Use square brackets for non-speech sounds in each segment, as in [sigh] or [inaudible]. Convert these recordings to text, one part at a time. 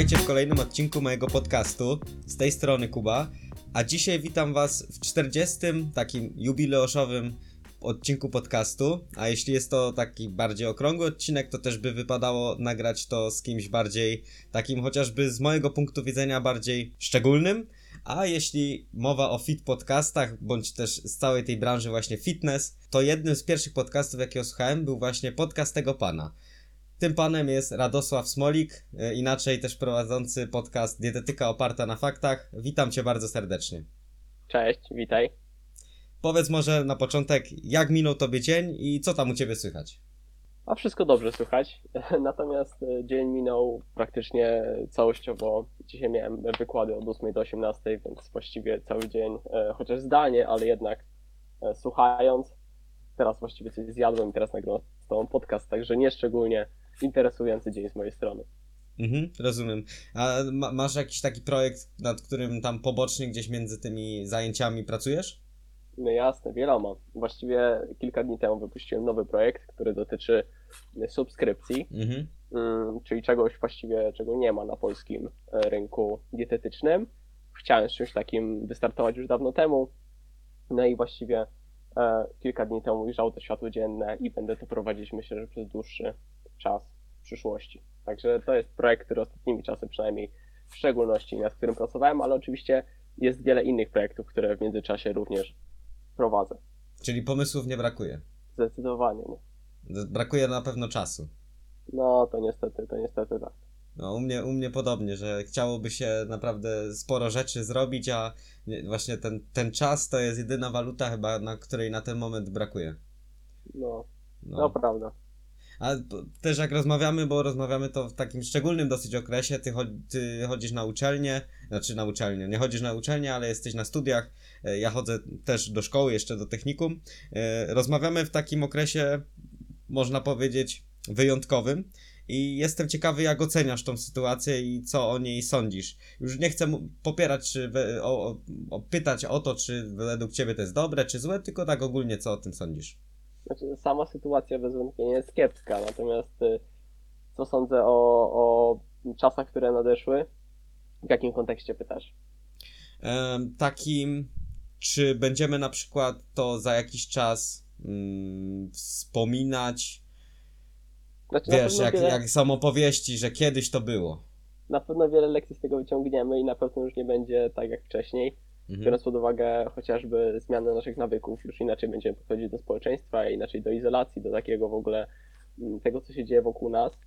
Witajcie w kolejnym odcinku mojego podcastu. Z tej strony Kuba. A dzisiaj witam Was w 40. takim jubileuszowym odcinku podcastu. A jeśli jest to taki bardziej okrągły odcinek, to też by wypadało nagrać to z kimś bardziej takim, chociażby z mojego punktu widzenia, bardziej szczególnym. A jeśli mowa o fit podcastach, bądź też z całej tej branży właśnie fitness, to jednym z pierwszych podcastów, jakiego słuchałem, był właśnie podcast tego pana. Tym panem jest Radosław Smolik, e, inaczej też prowadzący podcast Dietetyka oparta na faktach. Witam cię bardzo serdecznie. Cześć, witaj. Powiedz może na początek, jak minął tobie dzień i co tam u ciebie słychać? A wszystko dobrze słychać. [laughs] Natomiast e, dzień minął praktycznie całościowo. Dzisiaj miałem wykłady od 8 do 18, więc właściwie cały dzień, e, chociaż zdalnie, ale jednak słuchając. Teraz właściwie coś zjadłem i teraz nagrywam z tobą podcast, także nieszczególnie interesujący dzień z mojej strony. Mhm, rozumiem. A ma, masz jakiś taki projekt, nad którym tam pobocznie gdzieś między tymi zajęciami pracujesz? No jasne, wieloma. Właściwie kilka dni temu wypuściłem nowy projekt, który dotyczy subskrypcji, mhm. Mm, czyli czegoś właściwie, czego nie ma na polskim e, rynku dietetycznym. Chciałem z czymś takim wystartować już dawno temu, no i właściwie e, kilka dni temu ujrzało to światło dzienne i będę to prowadzić myślę, że przez dłuższy czas w przyszłości. Także to jest projekt, który ostatnimi czasy przynajmniej w szczególności nad którym pracowałem, ale oczywiście jest wiele innych projektów, które w międzyczasie również prowadzę. Czyli pomysłów nie brakuje? Zdecydowanie nie. Brakuje na pewno czasu. No, to niestety, to niestety tak. No, u mnie, u mnie podobnie, że chciałoby się naprawdę sporo rzeczy zrobić, a właśnie ten, ten czas to jest jedyna waluta chyba, na której na ten moment brakuje. No, no, no prawda. A też jak rozmawiamy, bo rozmawiamy to w takim szczególnym dosyć okresie, ty, ty chodzisz na uczelnię, znaczy na uczelnię, nie chodzisz na uczelnię, ale jesteś na studiach, e, ja chodzę też do szkoły, jeszcze do technikum. E, rozmawiamy w takim okresie, można powiedzieć, wyjątkowym. I jestem ciekawy, jak oceniasz tą sytuację i co o niej sądzisz. Już nie chcę popierać, czy o, o, pytać o to, czy według ciebie to jest dobre, czy złe, tylko tak ogólnie, co o tym sądzisz. Znaczy, sama sytuacja bez wątpienia jest kiepska, natomiast y, co sądzę o, o czasach, które nadeszły? W jakim kontekście pytasz? takim, czy będziemy na przykład to za jakiś czas mm, wspominać? Znaczy, Wiesz, jak, wiele... jak są opowieści, że kiedyś to było. Na pewno wiele lekcji z tego wyciągniemy i na pewno już nie będzie tak jak wcześniej mhm. biorąc pod uwagę chociażby zmianę naszych nawyków, już inaczej będziemy podchodzić do społeczeństwa, inaczej do izolacji, do takiego w ogóle mm, tego, co się dzieje wokół nas.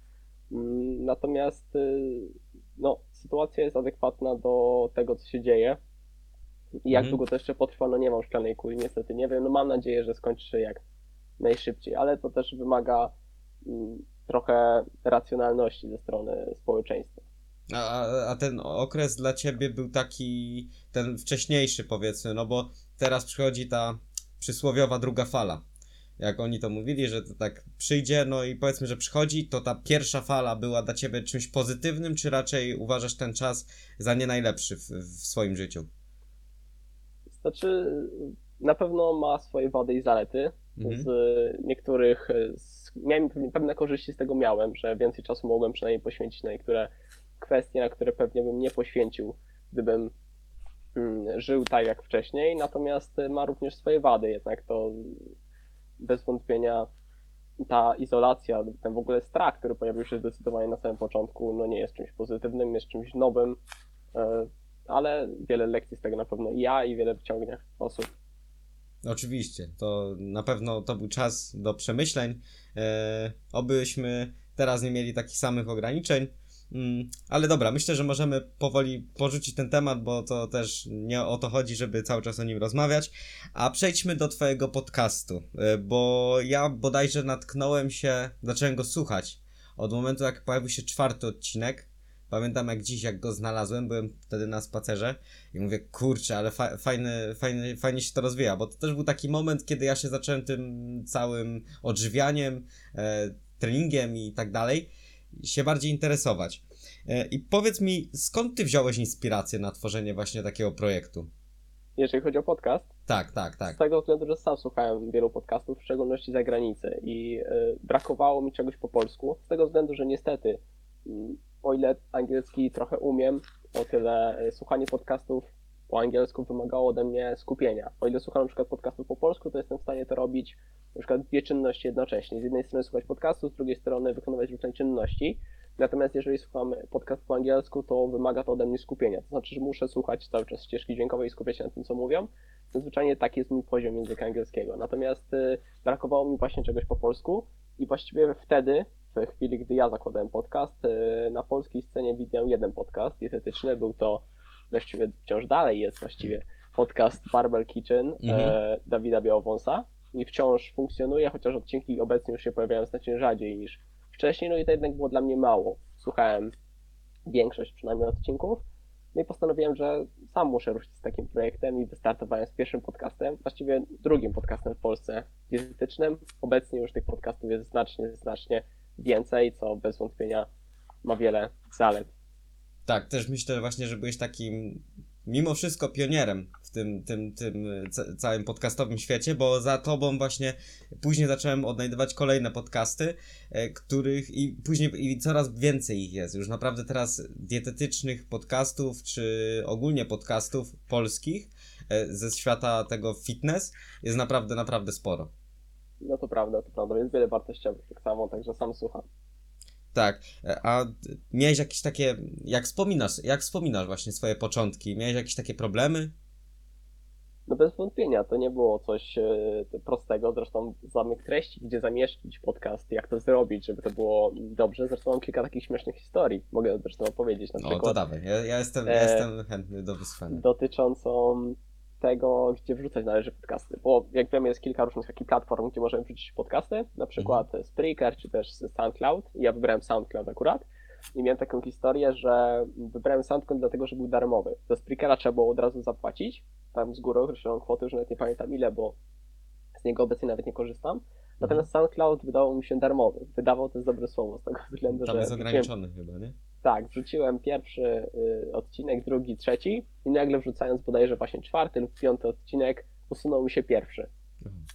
Mm, natomiast y, no, sytuacja jest adekwatna do tego, co się dzieje. I jak mhm. długo to jeszcze potrwa, no nie mam szklanej kuli, niestety nie wiem. No mam nadzieję, że skończy się jak najszybciej, ale to też wymaga mm, trochę racjonalności ze strony społeczeństwa. A, a ten okres dla ciebie był taki, ten wcześniejszy powiedzmy, no bo teraz przychodzi ta przysłowiowa druga fala. Jak oni to mówili, że to tak przyjdzie, no i powiedzmy, że przychodzi, to ta pierwsza fala była dla ciebie czymś pozytywnym, czy raczej uważasz ten czas za nie najlepszy w, w swoim życiu? Znaczy, na pewno ma swoje wady i zalety. Mhm. Z niektórych, z, miałem pewne korzyści z tego miałem, że więcej czasu mogłem przynajmniej poświęcić na niektóre kwestie, na które pewnie bym nie poświęcił, gdybym mm, żył tak jak wcześniej, natomiast ma również swoje wady, jednak to bez wątpienia ta izolacja, ten w ogóle strach, który pojawił się zdecydowanie na samym początku, no nie jest czymś pozytywnym, jest czymś nowym, e, ale wiele lekcji z tego na pewno ja i wiele wyciągnie osób. Oczywiście, to na pewno to był czas do przemyśleń. E, obyśmy teraz nie mieli takich samych ograniczeń. Mm, ale dobra, myślę, że możemy powoli porzucić ten temat, bo to też nie o to chodzi, żeby cały czas o nim rozmawiać. A przejdźmy do Twojego podcastu, e, bo ja bodajże natknąłem się, zacząłem go słuchać od momentu, jak pojawił się czwarty odcinek. Pamiętam jak dziś, jak go znalazłem, byłem wtedy na spacerze i mówię, kurczę, ale fa fajny, fajny, fajnie się to rozwija, bo to też był taki moment, kiedy ja się zacząłem tym całym odżywianiem, e, treningiem i tak dalej się bardziej interesować. E, I powiedz mi, skąd ty wziąłeś inspirację na tworzenie właśnie takiego projektu? Jeżeli chodzi o podcast? Tak, tak, tak. Z tego względu, że sam słuchałem wielu podcastów, w szczególności za granicę i y, brakowało mi czegoś po polsku, z tego względu, że niestety y, o ile angielski trochę umiem, o tyle e, słuchanie podcastów po angielsku wymagało ode mnie skupienia. O ile słucham na przykład podcastów po polsku, to jestem w stanie to robić na przykład dwie czynności jednocześnie. Z jednej strony słuchać podcastu, z drugiej strony wykonywać różne czynności. Natomiast jeżeli słucham podcast po angielsku, to wymaga to ode mnie skupienia. To znaczy, że muszę słuchać cały czas ścieżki dźwiękowej i skupiać się na tym, co mówią. Zwyczajnie taki jest mój poziom języka angielskiego. Natomiast y, brakowało mi właśnie czegoś po polsku i właściwie wtedy, w chwili, gdy ja zakładałem podcast, y, na polskiej scenie widziałem jeden podcast dietetyczny. Był to właściwie wciąż dalej jest właściwie podcast Barbell Kitchen e, mhm. Dawida Białowąsa i wciąż funkcjonuje, chociaż odcinki obecnie już się pojawiają znacznie rzadziej niż wcześniej, no i to jednak było dla mnie mało. Słuchałem większość przynajmniej odcinków, no i postanowiłem, że sam muszę ruszyć z takim projektem i wystartowałem z pierwszym podcastem, właściwie drugim podcastem w Polsce dietetycznym. Obecnie już tych podcastów jest znacznie, znacznie więcej, co bez wątpienia ma wiele zalet. Tak, też myślę właśnie, że byłeś takim mimo wszystko pionierem w tym, tym, tym całym podcastowym świecie, bo za tobą właśnie później zacząłem odnajdywać kolejne podcasty, e, których i później i coraz więcej ich jest. Już naprawdę teraz dietetycznych podcastów, czy ogólnie podcastów polskich e, ze świata tego fitness jest naprawdę, naprawdę sporo. No to prawda, to prawda, więc wiele wartościowych tak samo, także sam słucham. Tak, a miałeś jakieś takie, jak wspominasz, jak wspominasz właśnie swoje początki, miałeś jakieś takie problemy? No bez wątpienia, to nie było coś e, prostego, zresztą zamyk treści, gdzie zamieścić podcast, jak to zrobić, żeby to było dobrze, zresztą mam kilka takich śmiesznych historii, mogę zresztą opowiedzieć na przykład. O, to dawaj, ja, ja jestem, ja jestem chętny do wysłuchania. Dotyczącą tego, gdzie wrzucać należy podcasty. Bo jak wiemy, jest kilka różnych takich platform, gdzie możemy wrzucić podcasty, na przykład mhm. Spreaker czy też SoundCloud. Ja wybrałem SoundCloud akurat i miałem taką historię, że wybrałem SoundCloud dlatego, że był darmowy. Do Spreakera trzeba było od razu zapłacić, tam z góry określoną kwotę, już nawet nie pamiętam ile, bo z niego obecnie nawet nie korzystam. Natomiast mhm. SoundCloud wydawał mi się darmowy. Wydawał to jest dobre słowo z tego względu, tam że... jest ograniczony chyba, nie? Tak, wrzuciłem pierwszy y, odcinek, drugi, trzeci i nagle wrzucając bodajże właśnie czwarty lub piąty odcinek usunął mi się pierwszy.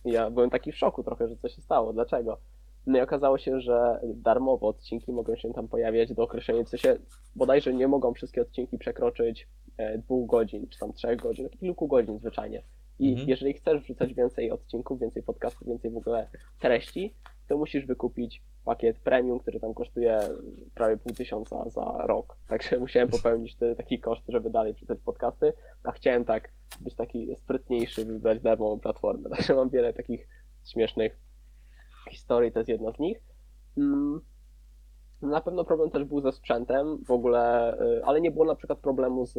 I ja byłem taki w szoku trochę, że co się stało, dlaczego? No i okazało się, że darmowe odcinki mogą się tam pojawiać do określenia, w sensie bodajże nie mogą wszystkie odcinki przekroczyć e, dwóch godzin, czy tam trzech godzin, kilku godzin zwyczajnie. I mhm. jeżeli chcesz wrzucać więcej odcinków, więcej podcastów, więcej w ogóle treści, to musisz wykupić pakiet premium, który tam kosztuje prawie pół tysiąca za rok. Także [laughs] musiałem popełnić te, taki koszt, żeby dalej czytać podcasty, a chciałem tak być taki sprytniejszy, wybrać darmową platformę. [laughs] Także mam wiele takich śmiesznych historii, to jest jedna z nich. Mm, na pewno problem też był ze sprzętem w ogóle, y, ale nie było na przykład problemu z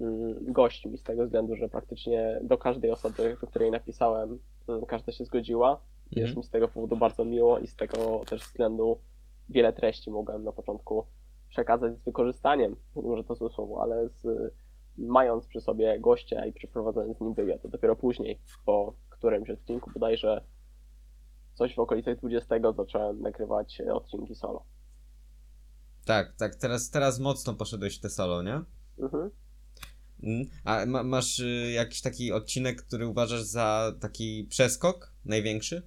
mm, gośćmi z tego względu, że praktycznie do każdej osoby, do której napisałem, y, każda się zgodziła jest mi z tego powodu bardzo miło i z tego też względu wiele treści mogłem na początku przekazać z wykorzystaniem, może to złe słowo, ale z, mając przy sobie gościa i przeprowadzając z nim wywiad. To dopiero później, po którymś odcinku, bodajże coś w okolicach 20 zacząłem nagrywać odcinki solo. Tak, tak, teraz, teraz mocno poszedłeś w te solo, nie? Mhm. Mm. A ma, masz y, jakiś taki odcinek, który uważasz za taki przeskok największy?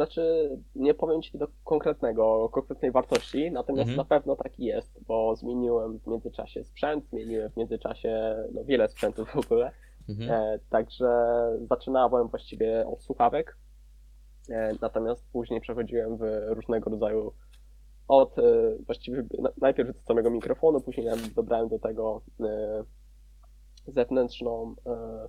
Znaczy, nie powiem Ci do konkretnego, konkretnej wartości, natomiast mhm. na pewno taki jest, bo zmieniłem w międzyczasie sprzęt, zmieniłem w międzyczasie no, wiele sprzętów w ogóle. Mhm. E, także zaczynałem właściwie od słuchawek, e, natomiast później przechodziłem w różnego rodzaju od e, właściwie najpierw od samego mikrofonu, później dobrałem do tego e, zewnętrzną e,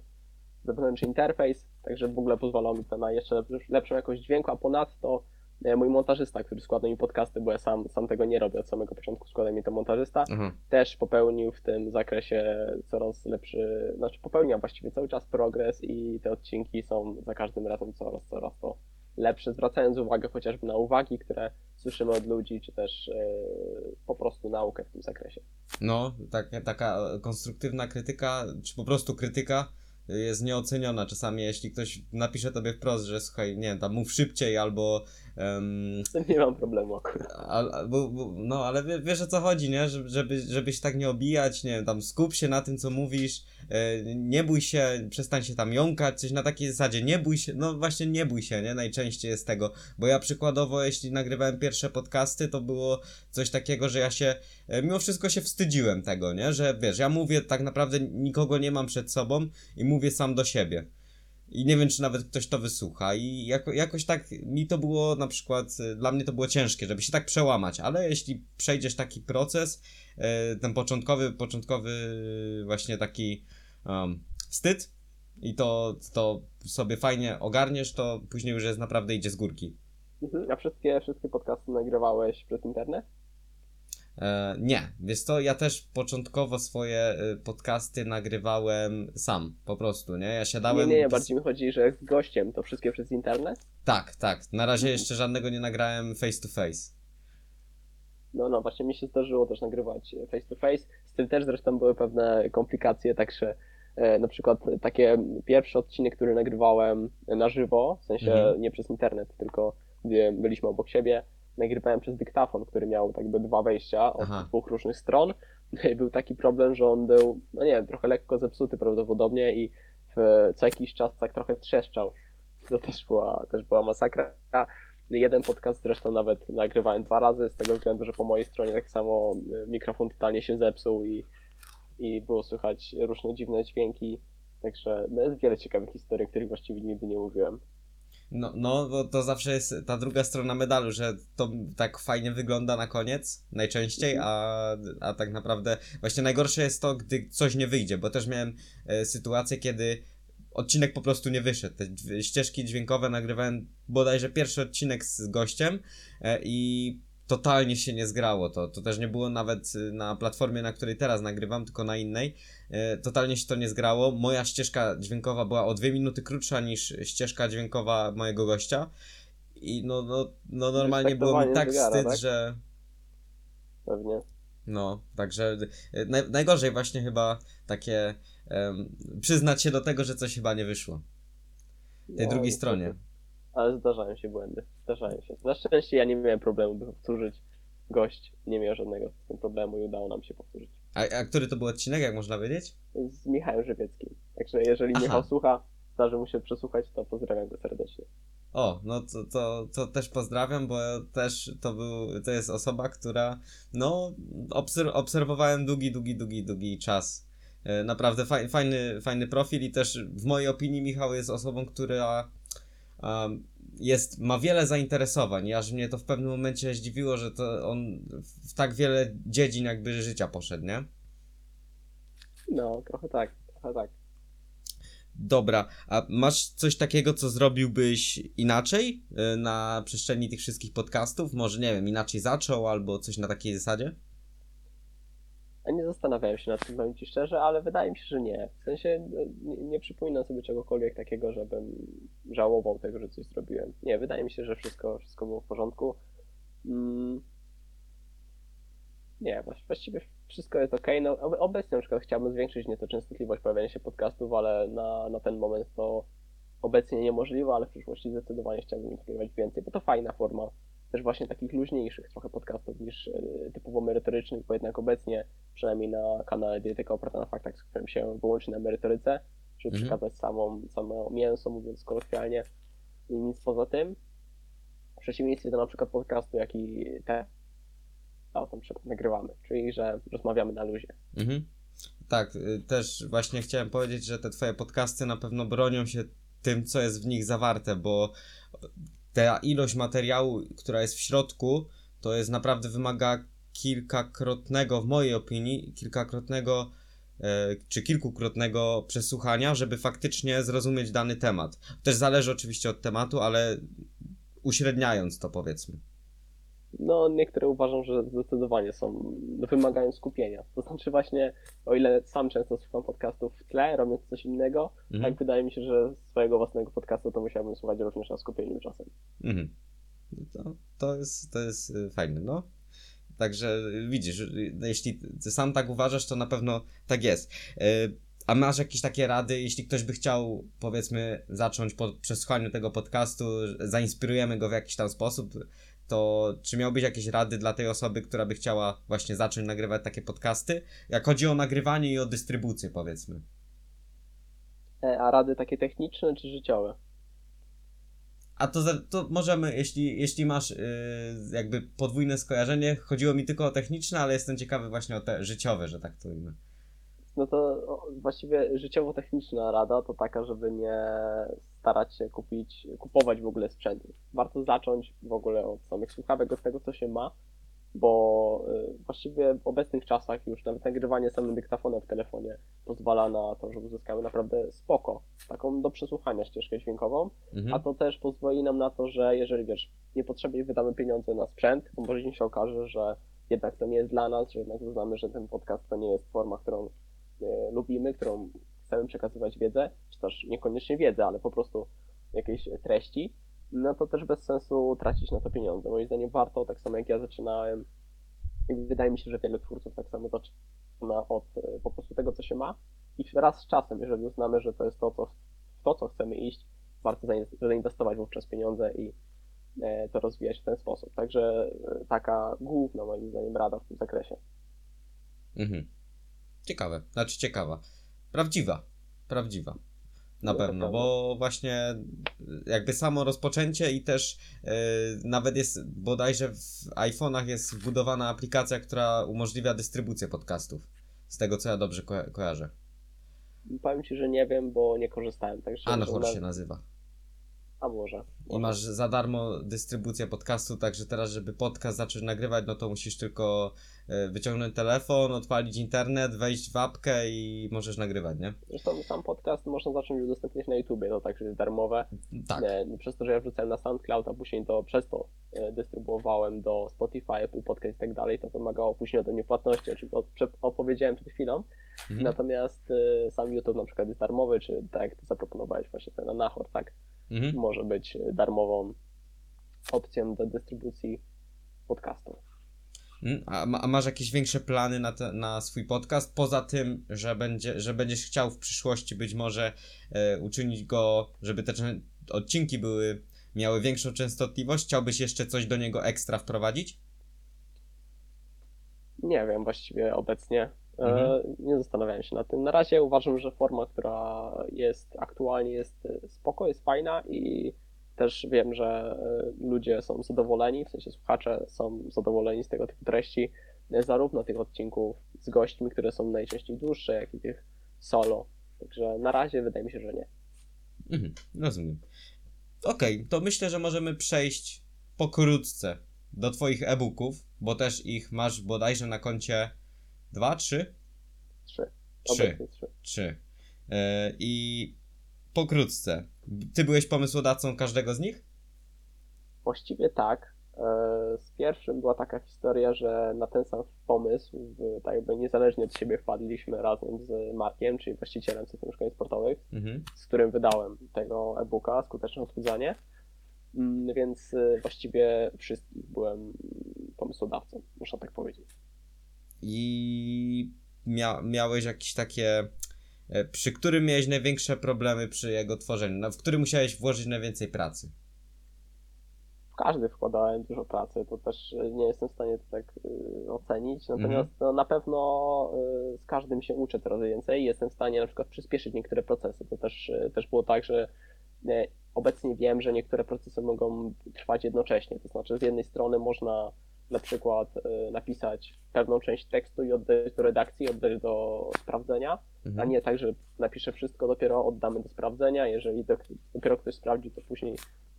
zewnętrzny interfejs, także w ogóle pozwala mi to na jeszcze lepszą jakość dźwięku, a ponadto e, mój montażysta, który składa mi podcasty, bo ja sam, sam tego nie robię od samego początku, składa mi to montażysta, mhm. też popełnił w tym zakresie coraz lepszy, znaczy popełnia właściwie cały czas progres i te odcinki są za każdym razem coraz, coraz to lepsze, zwracając uwagę chociażby na uwagi, które słyszymy od ludzi, czy też yy, po prostu naukę w tym zakresie. No, tak, taka konstruktywna krytyka, czy po prostu krytyka jest nieoceniona. Czasami, jeśli ktoś napisze tobie wprost, że słuchaj, nie tam mów szybciej albo Um, Z tym nie mam problemu akurat. a, bo, bo, no, ale wie, wiesz o co chodzi, nie? Żeby, żeby, żebyś tak nie obijać, nie wiem, tam skup się na tym, co mówisz, e, nie bój się, przestań się tam jąkać, coś na takiej zasadzie, nie bój się, no właśnie nie bój się, nie? Najczęściej jest tego, bo ja przykładowo, jeśli nagrywałem pierwsze podcasty, to było coś takiego, że ja się, e, mimo wszystko się wstydziłem tego, nie? Że wiesz, ja mówię tak naprawdę, nikogo nie mam przed sobą i mówię sam do siebie. I nie wiem, czy nawet ktoś to wysłucha. I jako, jakoś tak mi to było na przykład, y, dla mnie to było ciężkie, żeby się tak przełamać, ale jeśli przejdziesz taki proces, y, ten początkowy, początkowy właśnie taki um, wstyd i to, to sobie fajnie ogarniesz, to później już jest naprawdę idzie z górki. Mhm. A wszystkie, wszystkie podcasty nagrywałeś przez internet? E, nie, wiesz co, ja też początkowo swoje y, podcasty nagrywałem sam, po prostu, nie? Ja siadałem... Nie, nie, bardziej mi chodzi, że z gościem to wszystkie przez internet? Tak, tak. Na razie jeszcze żadnego nie nagrałem face to face. No, no, właśnie mi się zdarzyło też nagrywać face to face. Z tym też zresztą były pewne komplikacje, także e, na przykład takie pierwszy odcinek, który nagrywałem na żywo, w sensie Mhm. nie przez internet, tylko gdzie byliśmy obok siebie, nagrywałem przez dyktafon, który miał jakby dwa wejścia od Aha. dwóch różnych stron. No był taki problem, że on był, no nie wiem, trochę lekko zepsuty prawdopodobnie i w, co jakiś czas tak trochę trzeszczał. To też była, też była masakra. Jeden podcast zresztą nawet nagrywałem dwa razy, z tego względu, że po mojej stronie tak samo y, mikrofon totalnie się zepsuł i, i było słychać różne dziwne dźwięki. Także no jest wiele ciekawych historii, których właściwie nigdy nie mówiłem. No, no, bo to zawsze jest ta druga strona medalu, że to tak fajnie wygląda na koniec, najczęściej, a, a tak naprawdę właśnie najgorsze jest to, gdy coś nie wyjdzie, bo też miałem e, sytuację, kiedy odcinek po prostu nie wyszedł. Te ścieżki dźwiękowe nagrywałem bodajże pierwszy odcinek z gościem e, i totalnie się nie zgrało to. To też nie było nawet y, na platformie, na której teraz nagrywam, tylko na innej. E, totalnie się to nie zgrało. Moja ścieżka dźwiękowa była o dwie minuty krótsza niż ścieżka dźwiękowa mojego gościa. I no, no, no normalnie było mi tak zegara, wstyd, tak? że. Pewnie. No, także e, naj, najgorzej właśnie chyba takie em, przyznać się do tego, że coś chyba nie wyszło. Tej No, drugiej stronie. Ale zdarzają się błędy. Zdarzają się. Na szczęście ja nie miałem problemu, by powtórzyć. Gość nie miał żadnego z tym problemu i udało nam się powtórzyć. A, a który to był odcinek, jak można wiedzieć? Z Michałem Żywieckim. Także jeżeli Aha. Michał słucha, zdarzy mu się przesłuchać, to pozdrawiam go serdecznie. O, no to, to, to też pozdrawiam, bo też to był, to jest osoba, która, no, obser obserwowałem długi, długi, długi, długi czas. E, Naprawdę faj, fajny, fajny profil i też w mojej opinii Michał jest osobą, która um, jest, ma wiele zainteresowań aż mnie to w pewnym momencie zdziwiło, że to on w tak wiele dziedzin jakby życia poszedł, nie? No, trochę tak, trochę tak. Dobra, a masz coś takiego, co zrobiłbyś inaczej y, na przestrzeni tych wszystkich podcastów? Może, nie wiem, inaczej zaczął albo coś na takiej zasadzie? A nie zastanawiałem się nad tym, powiem Ci szczerze, ale wydaje mi się, że nie. W sensie nie, nie przypominam sobie czegokolwiek takiego, żebym żałował tego, że coś zrobiłem. Nie, wydaje mi się, że wszystko, wszystko było w porządku. Mm. Nie, właś- właściwie wszystko jest ok. No, ob- obecnie na przykład chciałbym zwiększyć nieco częstotliwość pojawiania się podcastów, ale na, na ten moment to obecnie niemożliwe, ale w przyszłości zdecydowanie chciałbym ich więcej, bo to fajna forma też właśnie takich luźniejszych trochę podcastów niż e, typowo merytorycznych, bo jednak obecnie, przynajmniej na kanale Dietyka oparta na faktach, skupiam się wyłącznie na merytoryce, żeby Mhm. przekazać samą, samo mięso, mówiąc kolokwialnie i nic poza tym. W przeciwieństwie do na przykład podcastu, jaki te o tym przykład nagrywamy, czyli że rozmawiamy na luzie. Mhm. Tak, y, też właśnie chciałem powiedzieć, że te twoje podcasty na pewno bronią się tym, co jest w nich zawarte, bo ta ilość materiału, która jest w środku, to jest naprawdę wymaga kilkakrotnego, w mojej opinii, kilkakrotnego e, czy kilkukrotnego przesłuchania, żeby faktycznie zrozumieć dany temat. Też zależy oczywiście od tematu, ale uśredniając to powiedzmy. No, niektóre uważam, że zdecydowanie są, no, wymagają skupienia. To znaczy właśnie, o ile sam często słucham podcastów w tle, robiąc coś innego, Mhm. tak wydaje mi się, że swojego własnego podcastu to musiałbym słuchać również na skupieniu czasem. No To, to, jest, to jest y, fajne, no. Także y, widzisz, y, jeśli ty sam tak uważasz, to na pewno tak jest. A masz jakieś takie rady, jeśli ktoś by chciał, powiedzmy, zacząć po przesłuchaniu tego podcastu, zainspirujemy go w jakiś tam sposób, to czy miałbyś jakieś rady dla tej osoby, która by chciała właśnie zacząć nagrywać takie podcasty? Jak chodzi o nagrywanie i o dystrybucję, powiedzmy. E, a rady takie techniczne czy życiowe? A to, to możemy, jeśli, jeśli masz yy, jakby podwójne skojarzenie, chodziło mi tylko o techniczne, ale jestem ciekawy właśnie o te życiowe, że tak to ujmę. No to właściwie życiowo-techniczna rada to taka, żeby nie starać się kupić, kupować w ogóle sprzęt. Warto zacząć w ogóle od samych słuchawek, od tego, co się ma, bo y, właściwie w obecnych czasach już nawet nagrywanie samym dyktafonem w telefonie pozwala na to, że uzyskamy naprawdę spoko, taką do przesłuchania ścieżkę dźwiękową, mhm. a to też pozwoli nam na to, że jeżeli wiesz, niepotrzebnie wydamy pieniądze na sprzęt, to może się okaże, że jednak to nie jest dla nas, że jednak uznamy, że ten podcast to nie jest forma, którą lubimy, którą chcemy przekazywać wiedzę, czy też niekoniecznie wiedzę, ale po prostu jakieś treści, no to też bez sensu tracić na to pieniądze. Moim zdaniem warto, tak samo jak ja zaczynałem, wydaje mi się, że wiele twórców tak samo zaczyna od e, po prostu tego, co się ma i raz z czasem, jeżeli uznamy, że to jest to, co, to, co chcemy iść, warto zainwestować wówczas pieniądze i e, to rozwijać w ten sposób. Także e, taka główna moim zdaniem rada w tym zakresie. Mhm. Ciekawe, znaczy ciekawa. Prawdziwa, prawdziwa. Na pewno, bo właśnie jakby samo rozpoczęcie i też yy, nawet jest bodajże w iPhone'ach jest wbudowana aplikacja, która umożliwia dystrybucję podcastów. Z tego co ja dobrze ko kojarzę. Powiem ci, że nie wiem, bo nie korzystałem. Także Anchor się nazywa. A może, I masz za darmo dystrybucję podcastu, także teraz, żeby podcast zacząć nagrywać, no to musisz tylko e, wyciągnąć telefon, odpalić internet, wejść w apkę i możesz nagrywać, nie? Zresztą sam podcast można zacząć udostępniać na YouTubie, to także jest darmowe. Tak. Nie, przez to, że ja wrzucałem na SoundCloud, a później to przez to e, dystrybuowałem do Spotify, Apple Podcast i tak dalej, to wymagało później ode mnie płatności, o czym opowiedziałem przed chwilą. Mhm. Natomiast sam YouTube na przykład jest darmowy, czy tak jak ty zaproponowałeś właśnie ten na Nahor, tak? mhm. może być darmową opcją do dystrybucji podcastów. Mhm. A, a, masz jakieś większe plany na, te, na swój podcast? Poza tym, że, będzie, że będziesz chciał w przyszłości być może e, uczynić go, żeby te odcinki były, miały większą częstotliwość, chciałbyś jeszcze coś do niego ekstra wprowadzić? Nie wiem, właściwie obecnie. Mhm. E, nie zastanawiałem się nad tym. Na razie uważam, że forma, która jest aktualnie jest e, spoko, jest fajna i też wiem, że e, ludzie są zadowoleni, w sensie słuchacze są zadowoleni z tego typu treści, zarówno tych odcinków z gośćmi, które są najczęściej dłuższe, jak i tych solo. Także na razie wydaje mi się, że nie. Mhm, rozumiem. Okej, okay, to myślę, że możemy przejść pokrótce do Twoich e-booków, bo też ich masz bodajże na koncie Dwa, trzy? Trzy. Trzy. trzy. trzy. Yy, I pokrótce. Ty byłeś pomysłodawcą każdego z nich? Właściwie tak. E, z pierwszym była taka historia, że na ten sam pomysł, tak jakby niezależnie od siebie wpadliśmy razem z Markiem, czyli właścicielem systemu szkoleń sportowych, mhm. z którym wydałem tego e-booka, skuteczne odchudzanie. Mm, więc e, właściwie wszystkich byłem pomysłodawcą, muszę tak powiedzieć i mia miałeś jakieś takie, przy którym miałeś największe problemy przy jego tworzeniu, w którym musiałeś włożyć najwięcej pracy? W każdy wkładałem dużo pracy, to też e, nie jestem w stanie to tak y, ocenić, natomiast mhm. no, na pewno y, z każdym się uczę coraz więcej i jestem w stanie na przykład przyspieszyć niektóre procesy. To też, y, też było tak, że obecnie wiem, że niektóre procesy mogą trwać jednocześnie, to znaczy z jednej strony można na przykład y, napisać pewną część tekstu i oddać do redakcji, oddać do sprawdzenia, mhm. a nie tak, że napiszę wszystko, dopiero oddamy do sprawdzenia. Jeżeli dopiero ktoś sprawdzi, to później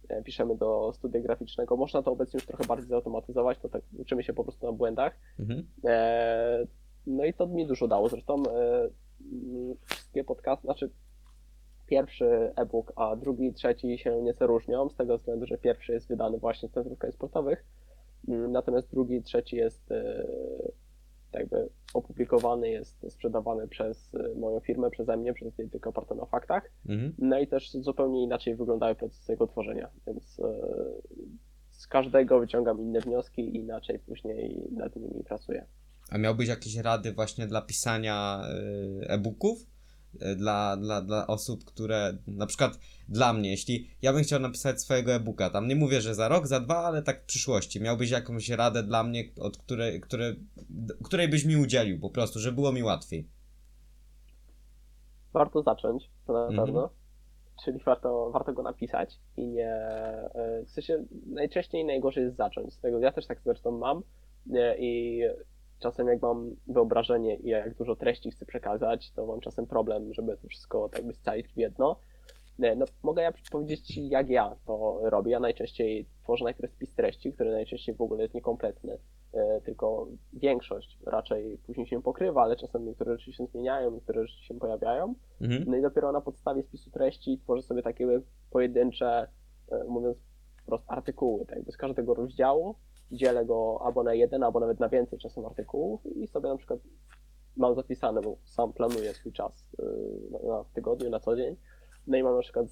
e, piszemy do studia graficznego. Można to obecnie już trochę bardziej zautomatyzować, to tak uczymy się po prostu na błędach. Mhm. E, no i to mi dużo dało. Zresztą e, wszystkie podcasty, znaczy pierwszy e-book, a drugi i trzeci się nieco różnią, z tego względu, że pierwszy jest wydany właśnie w centrów sportowych, Mm, natomiast drugi trzeci jest e, tak jakby opublikowany, jest sprzedawany przez e, moją firmę, przeze mnie, przez tylko oparte na faktach. Mhm. No i też zupełnie inaczej wyglądały procesy jego tworzenia, więc e, z każdego wyciągam inne wnioski i inaczej później nad nimi pracuję. A miałbyś jakieś rady właśnie dla pisania e-booków? E, dla, dla, dla osób, które na przykład dla mnie, jeśli ja bym chciał napisać swojego e-booka, tam nie mówię, że za rok, za dwa, ale tak w przyszłości, miałbyś jakąś radę dla mnie, od której, które, której byś mi udzielił po prostu, żeby było mi łatwiej. Warto zacząć, to na mhm. pewno. Czyli warto, warto go napisać i nie. E, w sensie najczęściej najgorzej jest zacząć. Z tego ja też tak zresztą mam. I czasem jak mam wyobrażenie i jak dużo treści chcę przekazać, to mam czasem problem, żeby to wszystko tak by scalić w jedno. No, mogę ja powiedzieć Ci, jak ja to robię. Ja najczęściej tworzę najpierw spis treści, który najczęściej w ogóle jest niekompletny, e, tylko większość raczej później się pokrywa, ale czasem niektóre rzeczy się zmieniają, niektóre rzeczy się pojawiają. Mhm. No i dopiero na podstawie spisu treści tworzę sobie takie pojedyncze, e, mówiąc wprost, artykuły. Tak jakby z każdego rozdziału dzielę go albo na jeden, albo nawet na więcej czasem artykułów i sobie na przykład mam zapisane, bo sam planuję swój czas y, na, tygodniu, na co dzień. No i mam na przykład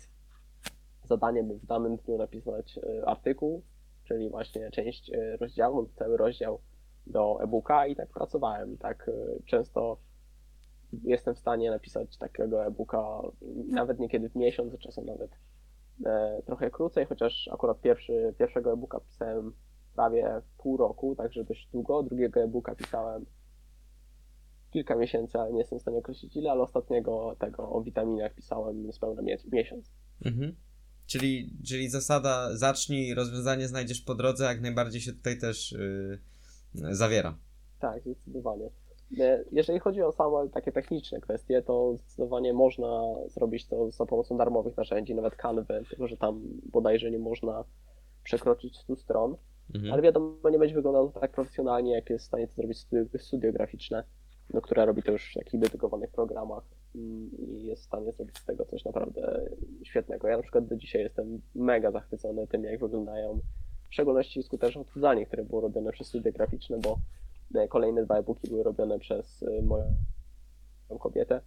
zadanie, by w danym dniu napisać y, artykuł, czyli właśnie część y, rozdziału, cały rozdział do e-booka i tak pracowałem. Tak często jestem w stanie napisać takiego e-booka nawet niekiedy w miesiąc, czasem nawet e, trochę krócej, chociaż akurat pierwszy, pierwszego e-booka pisałem prawie pół roku, także dość długo. Drugiego e-booka pisałem kilka miesięcy, ale nie jestem w stanie określić ile, ale ostatniego tego o witaminach pisałem niespełna miesiąc. Mhm. Czyli, czyli zasada zacznij, rozwiązanie znajdziesz po drodze, jak najbardziej się tutaj też yy, zawiera. Tak, zdecydowanie. E, jeżeli chodzi o same takie techniczne kwestie, to zdecydowanie można zrobić to za pomocą darmowych narzędzi, nawet Canva, tylko że tam bodajże nie można przekroczyć 100 stron. Mhm. Ale wiadomo, nie będzie wyglądał to tak profesjonalnie, jak jest w stanie to zrobić studio, studio graficzne, no, które robi to już w takich dedykowanych programach i jest w stanie zrobić z tego coś naprawdę świetnego. Ja na przykład do dzisiaj jestem mega zachwycony tym, jak wyglądają w szczególności skuteczne odchudzanie, które było robione przez studia graficzne, bo e, kolejne dwa e-booki były robione przez e, moją kobietę,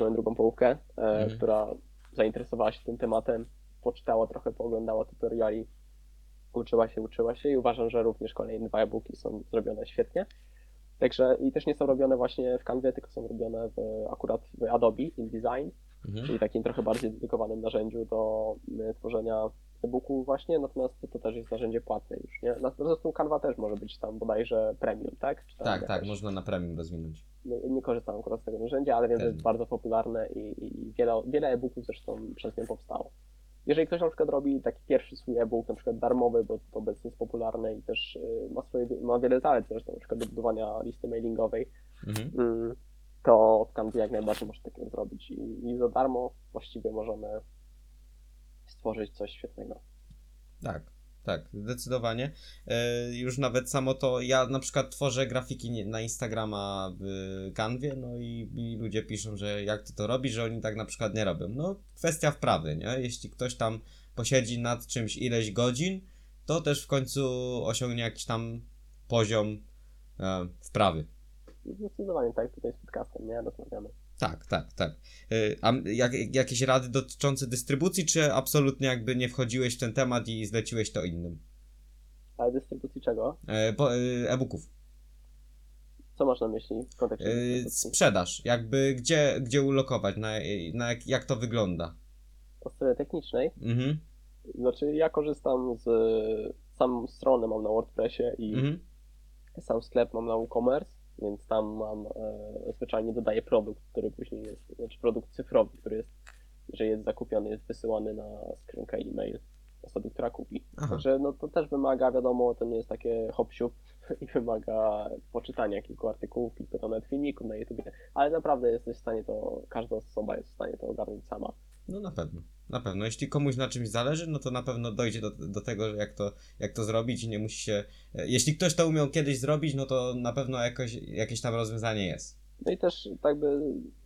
moją drugą połówkę, e, mhm. która zainteresowała się tym tematem, poczytała trochę, pooglądała tutoriali uczyła się, uczyła się i uważam, że również kolejne dwa e-booki są zrobione świetnie. Także i też nie są robione właśnie w Canvie, tylko są robione w, akurat w Adobe InDesign, mhm. czyli takim trochę bardziej dedykowanym narzędziu do y, tworzenia e-booku właśnie, natomiast to też jest narzędzie płatne już, nie? Zresztą Canva też może być tam bodajże premium, tak? tak, tak, można na premium rozwinąć. Nie, nie korzystam akurat z tego narzędzia, ale wiem, że jest bardzo popularne i, i wiele, wiele e-booków zresztą przez nie powstało jeżeli ktoś na przykład robi taki pierwszy swój e-book, na przykład darmowy, bo to obecnie jest popularne i też y, ma, swoje, ma wiele zalet zresztą, na przykład do budowania listy mailingowej, mhm. Mm, to w Canvie jak najbardziej można takiego zrobić i, i za darmo właściwie możemy stworzyć coś świetnego. Tak, tak, zdecydowanie. E, już nawet samo to, ja na przykład tworzę grafiki na Instagrama w Canwie, no i, i, ludzie piszą, że jak ty to robisz, że oni tak na przykład nie robią. No, kwestia wprawy, nie? Jeśli ktoś tam posiedzi nad czymś ileś godzin, to też w końcu osiągnie jakiś tam poziom e, wprawy. Zdecydowanie tak, tutaj z podcastem, nie? Rozmawiamy. Tak, tak, tak. Y, a jak, jakieś rady dotyczące dystrybucji, czy absolutnie jakby nie wchodziłeś w ten temat i zleciłeś to innym? Ale dystrybucji czego? E, y, e-booków. Co masz na myśli w kontekście e, Sprzedaż. Jakby gdzie, gdzie ulokować, na, na jak, jak to wygląda? Po stronie technicznej? Mhm. Znaczy ja korzystam z samą stronę mam na WordPressie i mhm. sam sklep mam na WooCommerce więc tam mam, e, zwyczajnie dodaję produkt, który później jest, znaczy produkt cyfrowy, który jest, że jest zakupiony, jest wysyłany na skrzynkę e-mail osoby, która kupi. Aha. Także no to też wymaga, wiadomo, to nie jest takie hop [laughs] i wymaga poczytania kilku artykułów, kilku nawet filmików na YouTube, ale naprawdę jesteś w stanie to, każda osoba jest w stanie to ogarnąć sama. No na pewno. Na pewno. Jeśli komuś na czymś zależy, no to na pewno dojdzie do, do tego, jak to, jak to zrobić i nie musi się... Jeśli ktoś to umiał kiedyś zrobić, no to na pewno jakoś, jakieś tam rozwiązanie jest. No i też tak by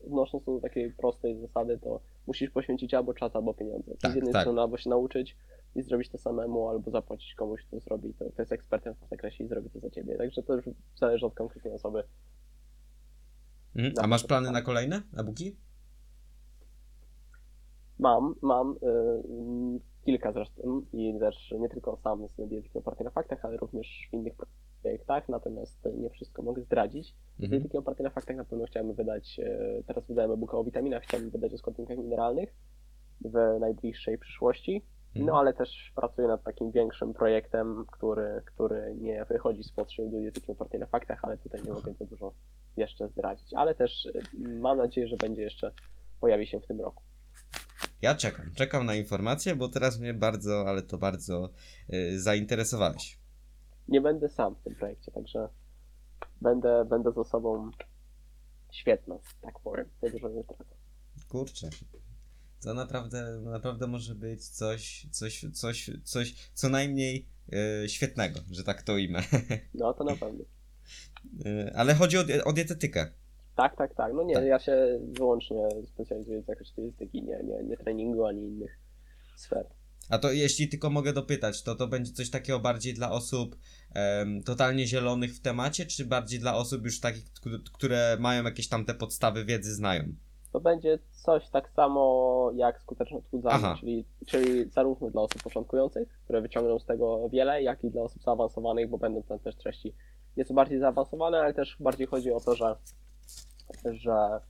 wnosząc do takiej prostej zasady, to musisz poświęcić albo czas, albo pieniądze. Tak, z jednej tak. strony albo się nauczyć i zrobić to samemu, albo zapłacić komuś, kto zrobi to, kto jest ekspertem w tym zakresie i zrobi to za ciebie. Także to już zależy od konkretnej osoby. Mhm. A masz plany na kolejne e-booki? Mam, mam y, kilka zresztą i też nie tylko sam z dietetyki opartej na faktach, ale również w innych projektach, natomiast nie wszystko mogę zdradzić. Mhm. Takiego oparte na faktach na pewno chciałem wydać, e, teraz wydałem e-booka o witaminach, chciałem wydać o składnikach mineralnych w najbliższej przyszłości. No mhm. ale też pracuję nad takim większym projektem, który, który nie wychodzi z potrzeby dietetyki opartej na faktach, ale tutaj nie mogę za dużo jeszcze zdradzić. Ale też e, mam nadzieję, że będzie jeszcze, pojawi się w tym roku. Ja czekam, czekam na informacje, bo teraz mnie bardzo, ale to bardzo yy, zainteresowałeś. Nie będę sam w tym projekcie, także będę, będę z osobą świetną, tak powiem. Dużo nie tracę. Kurczę. To naprawdę, naprawdę może być coś, coś, coś, coś co najmniej yy, świetnego, że tak to ujmę. [laughs] No to na pewno. Yy, ale chodzi o, o dietetykę. Tak, tak, tak. No nie, tak. ja się wyłącznie specjalizuję w zakresie dietetyki, nie, nie, nie treningu ani innych sfer. A to jeśli tylko mogę dopytać, to to będzie coś takiego bardziej dla osób um, totalnie zielonych w temacie, czy bardziej dla osób już takich, które mają jakieś tam te podstawy wiedzy, znają? To będzie coś tak samo jak skuteczne odchudzanie, czyli, czyli zarówno dla osób początkujących, które wyciągną z tego wiele, jak i dla osób zaawansowanych, bo będą tam też treści nieco bardziej zaawansowane, ale też bardziej chodzi o to, że że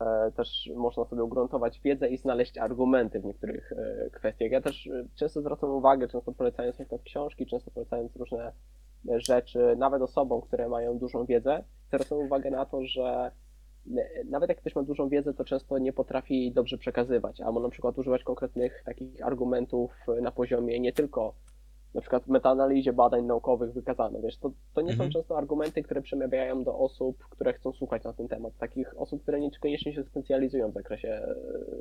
e, też można sobie ugruntować wiedzę i znaleźć argumenty w niektórych e, kwestiach. Ja też e, często zwracam uwagę, często polecając na przykład książki, często polecając różne rzeczy, nawet osobom, które mają dużą wiedzę, zwracam uwagę na to, że nawet jak ktoś ma dużą wiedzę, to często nie potrafi dobrze przekazywać, albo na przykład używać konkretnych takich argumentów na poziomie nie tylko na przykład w metaanalizie badań naukowych wykazano, wiesz, to, to nie mhm. są często argumenty, które przemawiają do osób, które chcą słuchać na ten temat, takich osób, które niekoniecznie się specjalizują w zakresie e,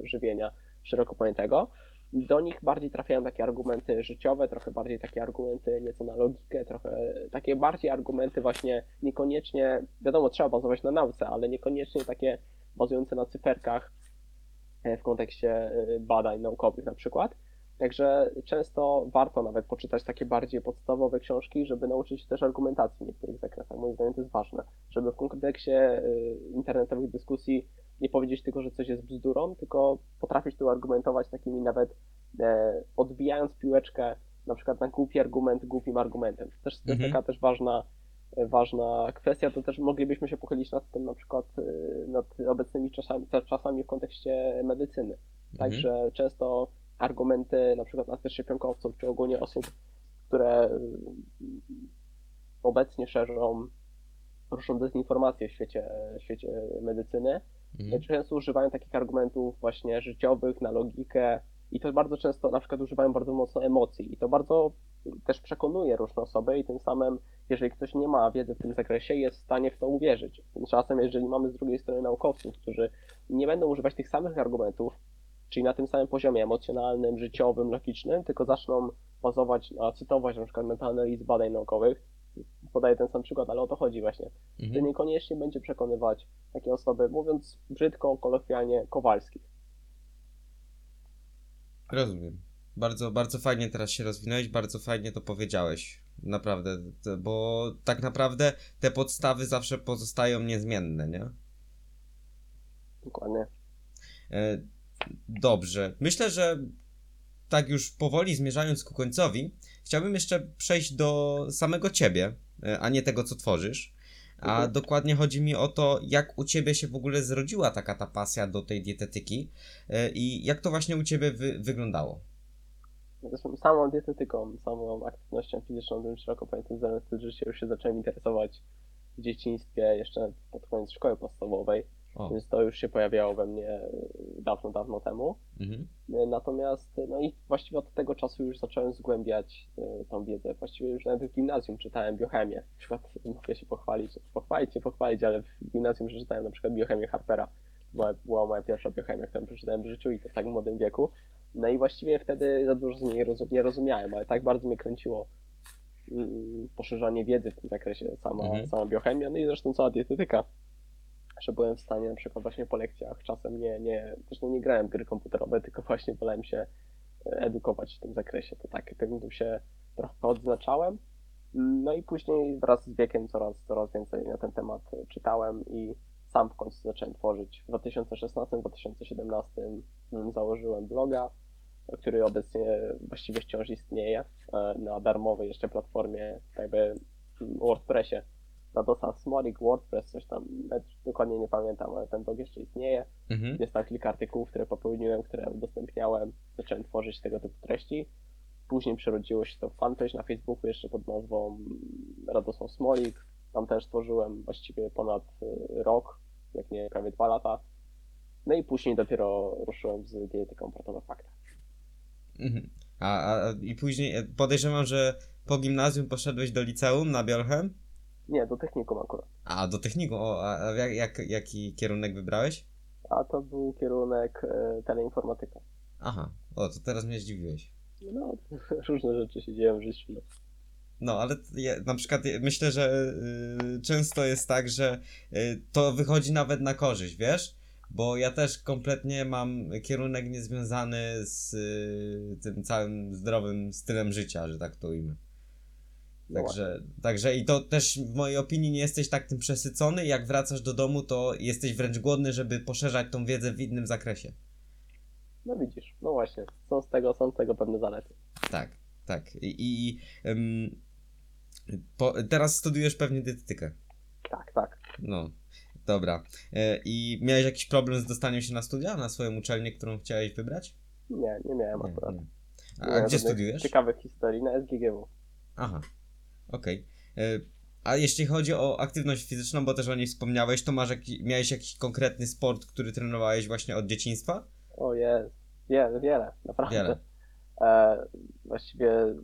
żywienia szeroko pojętego. Do nich bardziej trafiają takie argumenty życiowe, trochę bardziej takie argumenty nieco na logikę, trochę takie bardziej argumenty właśnie niekoniecznie, wiadomo, trzeba bazować na nauce, ale niekoniecznie takie bazujące na cyferkach e, w kontekście e, badań naukowych na przykład. Także często warto nawet poczytać takie bardziej podstawowe książki, żeby nauczyć się też argumentacji w niektórych zakresach. Moim zdaniem to jest ważne, żeby w kontekście y, internetowych dyskusji nie powiedzieć tylko, że coś jest bzdurą, tylko potrafić tu argumentować takimi nawet e, odbijając piłeczkę na przykład na głupi argument głupim argumentem. To też to jest mhm. taka też ważna, e, ważna kwestia, to też moglibyśmy się pochylić nad tym na przykład y, nad obecnymi czasami, czasami w kontekście medycyny. Mhm. Także często argumenty na przykład antyszczepionkowców, czy ogólnie osób, które y, obecnie szerzą różną dezinformację w świecie, w świecie medycyny, mhm. często używają takich argumentów właśnie życiowych, na logikę i to bardzo często na przykład używają bardzo mocno emocji i to bardzo też przekonuje różne osoby i tym samym, jeżeli ktoś nie ma wiedzy w tym zakresie, jest w stanie w to uwierzyć. Tymczasem, jeżeli mamy z drugiej strony naukowców, którzy nie będą używać tych samych argumentów, czyli na tym samym poziomie emocjonalnym, życiowym, logicznym, tylko zaczną bazować, a cytować na przykład metaanaliz badań naukowych, podaję ten sam przykład, ale o to chodzi właśnie, mhm. to niekoniecznie będzie przekonywać takie osoby, mówiąc brzydko, kolokwialnie, kowalskich. Rozumiem. Bardzo, bardzo fajnie teraz się rozwinąłeś, bardzo fajnie to powiedziałeś. Naprawdę, bo tak naprawdę te podstawy zawsze pozostają niezmienne, nie? Dokładnie. E, Dobrze. Myślę, że tak już powoli zmierzając ku końcowi, chciałbym jeszcze przejść do samego ciebie, e, a nie tego, co tworzysz. A mhm. dokładnie chodzi mi o to, jak u ciebie się w ogóle zrodziła taka ta pasja do tej dietetyki e, i jak to właśnie u ciebie wy wyglądało. Zresztą samą dietetyką, samą aktywnością fizyczną, bym szeroko pamiętam, że się już się zacząłem interesować w dzieciństwie, jeszcze pod koniec szkoły podstawowej o. Więc to już się pojawiało we mnie e, dawno, dawno temu. Mhm. E, natomiast, e, no i właściwie od tego czasu już zacząłem zgłębiać tą wiedzę. Właściwie już nawet w gimnazjum czytałem biochemię. Na przykład [laughs] mogę się pochwalić, pochwalić się, pochwalić, ale w gimnazjum przeczytałem na przykład biochemię Harpera. Była, była moja pierwsza biochemia, którą przeczytałem w życiu i to w tak młodym wieku. No i właściwie wtedy za dużo z niej nie rozumiałem, ale tak bardzo mnie kręciło mm, poszerzanie wiedzy w tym zakresie, sama, mhm. sama biochemia, no i zresztą cała dietetyka że byłem w stanie na przykład właśnie po lekcjach czasem nie, nie, zresztą nie grałem gry komputerowe, tylko właśnie wolałem się e, edukować w tym zakresie. To tak, tym się trochę odznaczałem. No i później wraz z wiekiem coraz, coraz więcej na ten temat czytałem i sam w końcu zacząłem tworzyć. W 2016-2017 mm, założyłem bloga, który obecnie właściwie wciąż istnieje e, na darmowej jeszcze platformie jakby WordPressie. Radosa Smolik, WordPress, coś tam, dokładnie nie pamiętam, ale ten blog jeszcze istnieje. Mhm. Jest tam kilka artykułów, które popełniłem, które udostępniałem. Zacząłem tworzyć tego typu treści. Później przerodziło się to w fanpage na Facebooku jeszcze pod nazwą Radosław Smolik. Tam też tworzyłem właściwie ponad y, rok, jak nie prawie dwa lata. No i później dopiero ruszyłem z dietetyką Portowa Fakta. Mhm. A, a, i później e, podejrzewam, że po gimnazjum poszedłeś do liceum na Biolchem? Nie, do technikum akurat. A, do technikum. O, a, jak, jak, jaki kierunek wybrałeś? A to był kierunek e, teleinformatyka. Aha, o, to teraz mnie zdziwiłeś. No, [laughs] różne rzeczy się dzieją w życiu. No. No, ale ja, na przykład myślę, że y, często jest tak, że y, to wychodzi nawet na korzyść, wiesz? Bo ja też kompletnie mam kierunek niezwiązany z y, tym całym zdrowym stylem życia, że tak to ujmę. Także, także i to też w mojej opinii nie jesteś tak tym przesycony. Jak wracasz do domu, to jesteś wręcz głodny, żeby poszerzać tą wiedzę w innym zakresie. No widzisz, no właśnie, są z tego, są z tego pewne zalety. Tak, tak. I, i ym, po, teraz studiujesz pewnie dietetykę. Tak, tak. No, dobra. E, I miałeś jakiś problem z dostaniem się na studia, na swoją uczelnię, którą chciałeś wybrać? Nie, nie miałem Nie, akurat. nie. A, a gdzie studiujesz? Ciekawych historii na SGGW. Aha, okej. E, A jeśli chodzi o aktywność fizyczną, bo też o niej wspomniałeś, to masz jaki, miałeś jakiś konkretny sport, który trenowałeś właśnie od dzieciństwa? O jest, wiele, wiele, naprawdę. Wiele. E, właściwie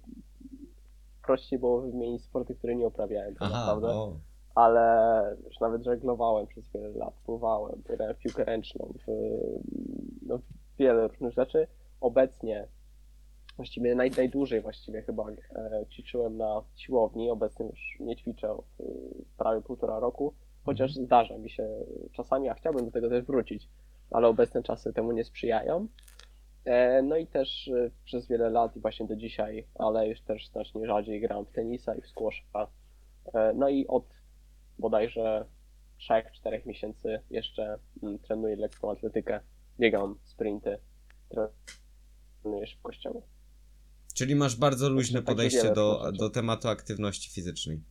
prościej było wymienić sporty, które nie uprawiałem, tak Aha, naprawdę. o. Ale już nawet żeglowałem przez wiele lat, pływałem, grałem w piłkę ręczną, w, no, w wiele różnych rzeczy. Obecnie, właściwie naj, najdłużej właściwie chyba e, ćwiczyłem na siłowni, obecnie już nie ćwiczę od e, prawie półtora roku, chociaż zdarza mi się czasami, a chciałbym do tego też wrócić, ale obecne czasy temu nie sprzyjają. E, No i też e, przez wiele lat i właśnie do dzisiaj, ale już też znacznie rzadziej gram w tenisa i w squasha. E, No i od bodajże 3-4 miesięcy jeszcze mm, trenuję lekką atletykę, biegam sprinty, trenuję szybkościowo. Czyli masz bardzo luźne podejście do, do tematu aktywności fizycznej.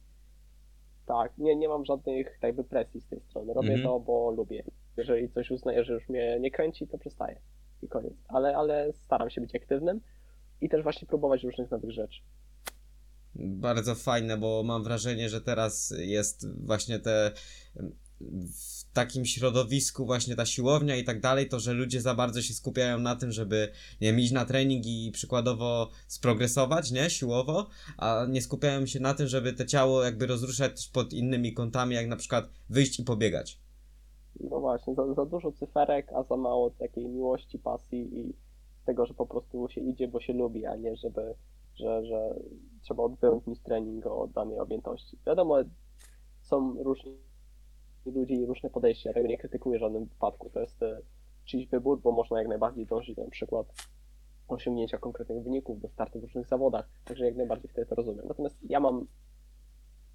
Tak, nie, nie mam żadnych jakby presji z tej strony. Robię Mhm. to, bo lubię. Jeżeli coś uznaję, że już mnie nie kręci, to przestaję. I koniec. Ale, ale staram się być aktywnym i też właśnie próbować różnych nowych rzeczy. Bardzo fajne, bo mam wrażenie, że teraz jest właśnie te w takim środowisku właśnie ta siłownia i tak dalej, to że ludzie za bardzo się skupiają na tym, żeby nie wiem, iść na trening i przykładowo sprogresować, nie, siłowo, a nie skupiają się na tym, żeby te ciało jakby rozruszać też pod innymi kątami, jak na przykład wyjść i pobiegać. No właśnie, za, za dużo cyferek, a za mało takiej miłości, pasji i tego, że po prostu się idzie, bo się lubi, a nie żeby, że, że trzeba odwyłknąć trening od danej objętości. Wiadomo, są różni ludzie i różne podejścia, ja tego nie krytykuję w żadnym wypadku. To jest e, czyjś wybór, bo można jak najbardziej dążyć na przykład osiągnięcia konkretnych wyników, do startu w różnych zawodach, także jak najbardziej wtedy to rozumiem. Natomiast ja mam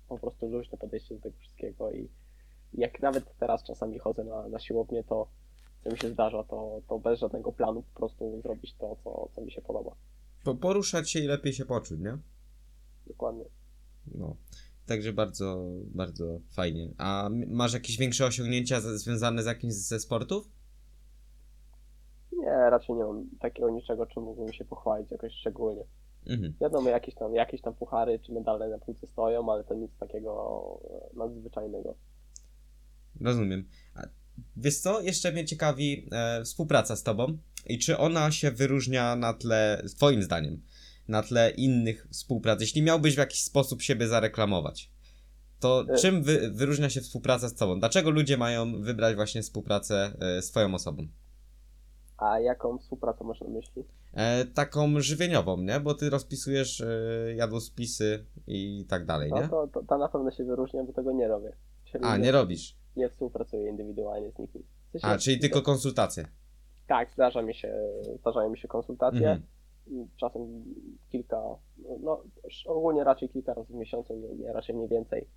po prostu luźne podejście do tego wszystkiego i jak nawet teraz czasami chodzę na, na siłownię, to co mi się zdarza, to, to bez żadnego planu po prostu zrobić to, co, co mi się podoba. Po, poruszać się i lepiej się poczuć, nie? Dokładnie. No. Także bardzo, bardzo fajnie. A masz jakieś większe osiągnięcia związane z jakimś ze sportów? Nie, raczej nie mam takiego niczego, czym mógłbym się pochwalić jakoś szczególnie. Mhm. Wiadomo, jakieś tam, jakieś tam puchary czy medale na półce stoją, ale to nic takiego e, nadzwyczajnego. Rozumiem. A wiesz co? Jeszcze mnie ciekawi e, współpraca z tobą i czy ona się wyróżnia na tle, twoim zdaniem, na tle innych współprac. Jeśli miałbyś w jakiś sposób siebie zareklamować, to E. czym wy, wyróżnia się współpraca z tobą? Dlaczego ludzie mają wybrać właśnie współpracę e, z twoją osobą? A jaką współpracę masz na myśli? E, taką żywieniową, nie? Bo ty rozpisujesz e, jadłospisy i tak dalej, No nie? to, to ta na pewno się wyróżnia, bo tego nie robię. Czyli A, nie robisz. nie współpracuję indywidualnie z nikim. W sensie- A, czyli tylko konsultacje. Tak, zdarza mi się, zdarzają mi się konsultacje. Mhm. Czasem kilka, no ogólnie raczej kilka razy w miesiącu, nie, nie, raczej nie więcej.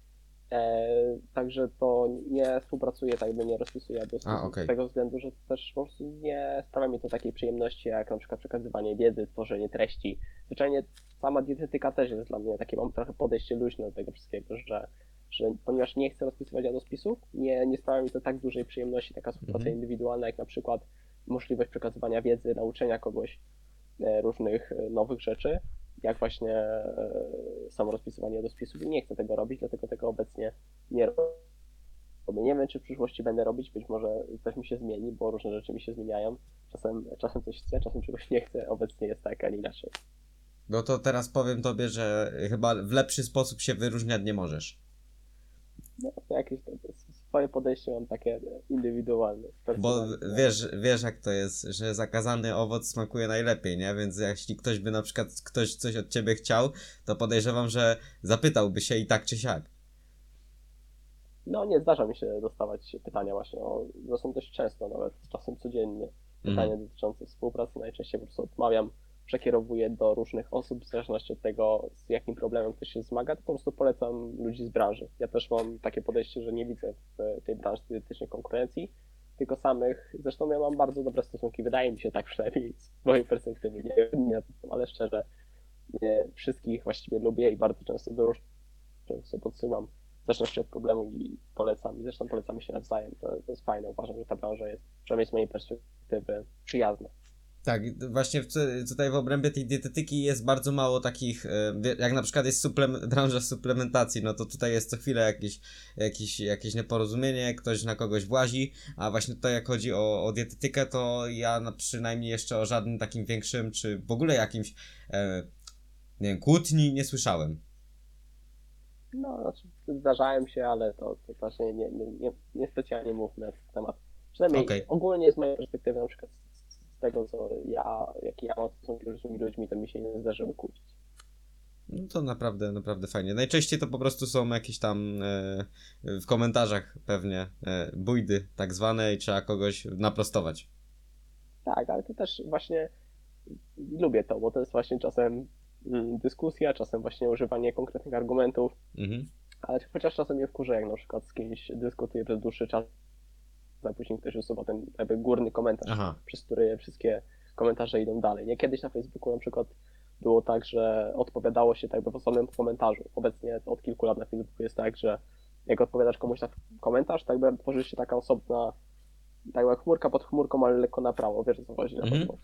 E, także to nie współpracuję, tak jakby nie rozpisuję A, okej. z tego względu, że też po prostu nie sprawia mi to takiej przyjemności, jak na przykład przekazywanie wiedzy, tworzenie treści. Zwyczajnie sama dietetyka też jest dla mnie takie, mam trochę podejście luźne do tego wszystkiego, że, że ponieważ nie chcę rozpisywać jadłospisów, nie, nie sprawia mi to tak dużej przyjemności, taka współpraca Mhm. indywidualna, jak na przykład możliwość przekazywania wiedzy, nauczenia kogoś różnych e, nowych rzeczy, jak właśnie e, samo rozpisywanie jadłospisów. I nie chcę tego robić, dlatego tego obecnie nie robię. Nie wiem, czy w przyszłości będę robić, być może coś mi się zmieni, bo różne rzeczy mi się zmieniają. Czasem, czasem coś chcę, czasem czegoś nie chcę. Obecnie jest tak, a nie inaczej. No to teraz powiem tobie, że chyba w lepszy sposób się wyróżniać nie możesz. No, to jakieś to, to swoje podejście mam takie indywidualne. Bo wiesz, wiesz jak to jest, że zakazany owoc smakuje najlepiej, nie? Więc jeśli ktoś by na przykład ktoś coś od ciebie chciał, to podejrzewam, że zapytałby się i tak czy siak. No, nie zdarza mi się dostawać pytania właśnie o, zresztą dość często, nawet czasem codziennie, pytania Mhm. dotyczące współpracy. Najczęściej po prostu odmawiam, przekierowuję do różnych osób, w zależności od tego, z jakim problemem ktoś się zmaga, to po prostu polecam ludzi z branży. Ja też mam takie podejście, że nie widzę w tej branży dietetycznej konkurencji, tylko samych, zresztą ja mam bardzo dobre stosunki, wydaje mi się tak przynajmniej z mojej perspektywy, nie wiem, ale szczerze, nie, wszystkich właściwie lubię i bardzo często do różnych osób podsyłam w zależności od problemu i polecam. I zresztą polecamy się nawzajem. To, to jest fajne. Uważam, że ta branża jest, przynajmniej z mojej perspektywy, przyjazna. Tak, właśnie tutaj w obrębie tej dietetyki jest bardzo mało takich, e, jak na przykład jest suplem, [laughs] branża suplementacji, no to tutaj jest co chwilę jakieś, jakieś, jakieś nieporozumienie, ktoś na kogoś włazi, a właśnie tutaj jak chodzi o, o dietetykę, to ja na, przynajmniej jeszcze o żadnym takim większym, czy w ogóle jakimś, e, nie wiem, kłótni nie słyszałem. No, znaczy zdarzają się, ale to, to też nie, nie, nie, nie, nie specjalnie mówmy na ten temat. Przynajmniej Okej. ogólnie z mojej perspektywy, na przykład z, tego, co ja, jakie ja mam stosunki z różnymi ludźmi, to mi się nie zdarzyło kłócić. No to naprawdę, naprawdę fajnie. Najczęściej to po prostu są jakieś tam e, w komentarzach pewnie e, bójdy tak zwane i trzeba kogoś naprostować. Tak, ale to też właśnie lubię to, bo to jest właśnie czasem mm, dyskusja, czasem właśnie używanie konkretnych argumentów, Mhm. ale chociaż czasem mnie wkurza, jak na przykład z kimś dyskutuję przez dłuższy czas, a później ktoś usuwa ten jakby górny komentarz, Aha. przez który wszystkie komentarze idą dalej. Nie kiedyś na Facebooku na przykład było tak, że odpowiadało się tak w osobnym komentarzu. Obecnie od kilku lat na Facebooku jest tak, że jak odpowiadasz komuś na komentarz, tak jakby tworzy się taka osobna, tak jakby chmurka pod chmurką, ale lekko na prawo, wiesz co chodzi na Mhm. pewno.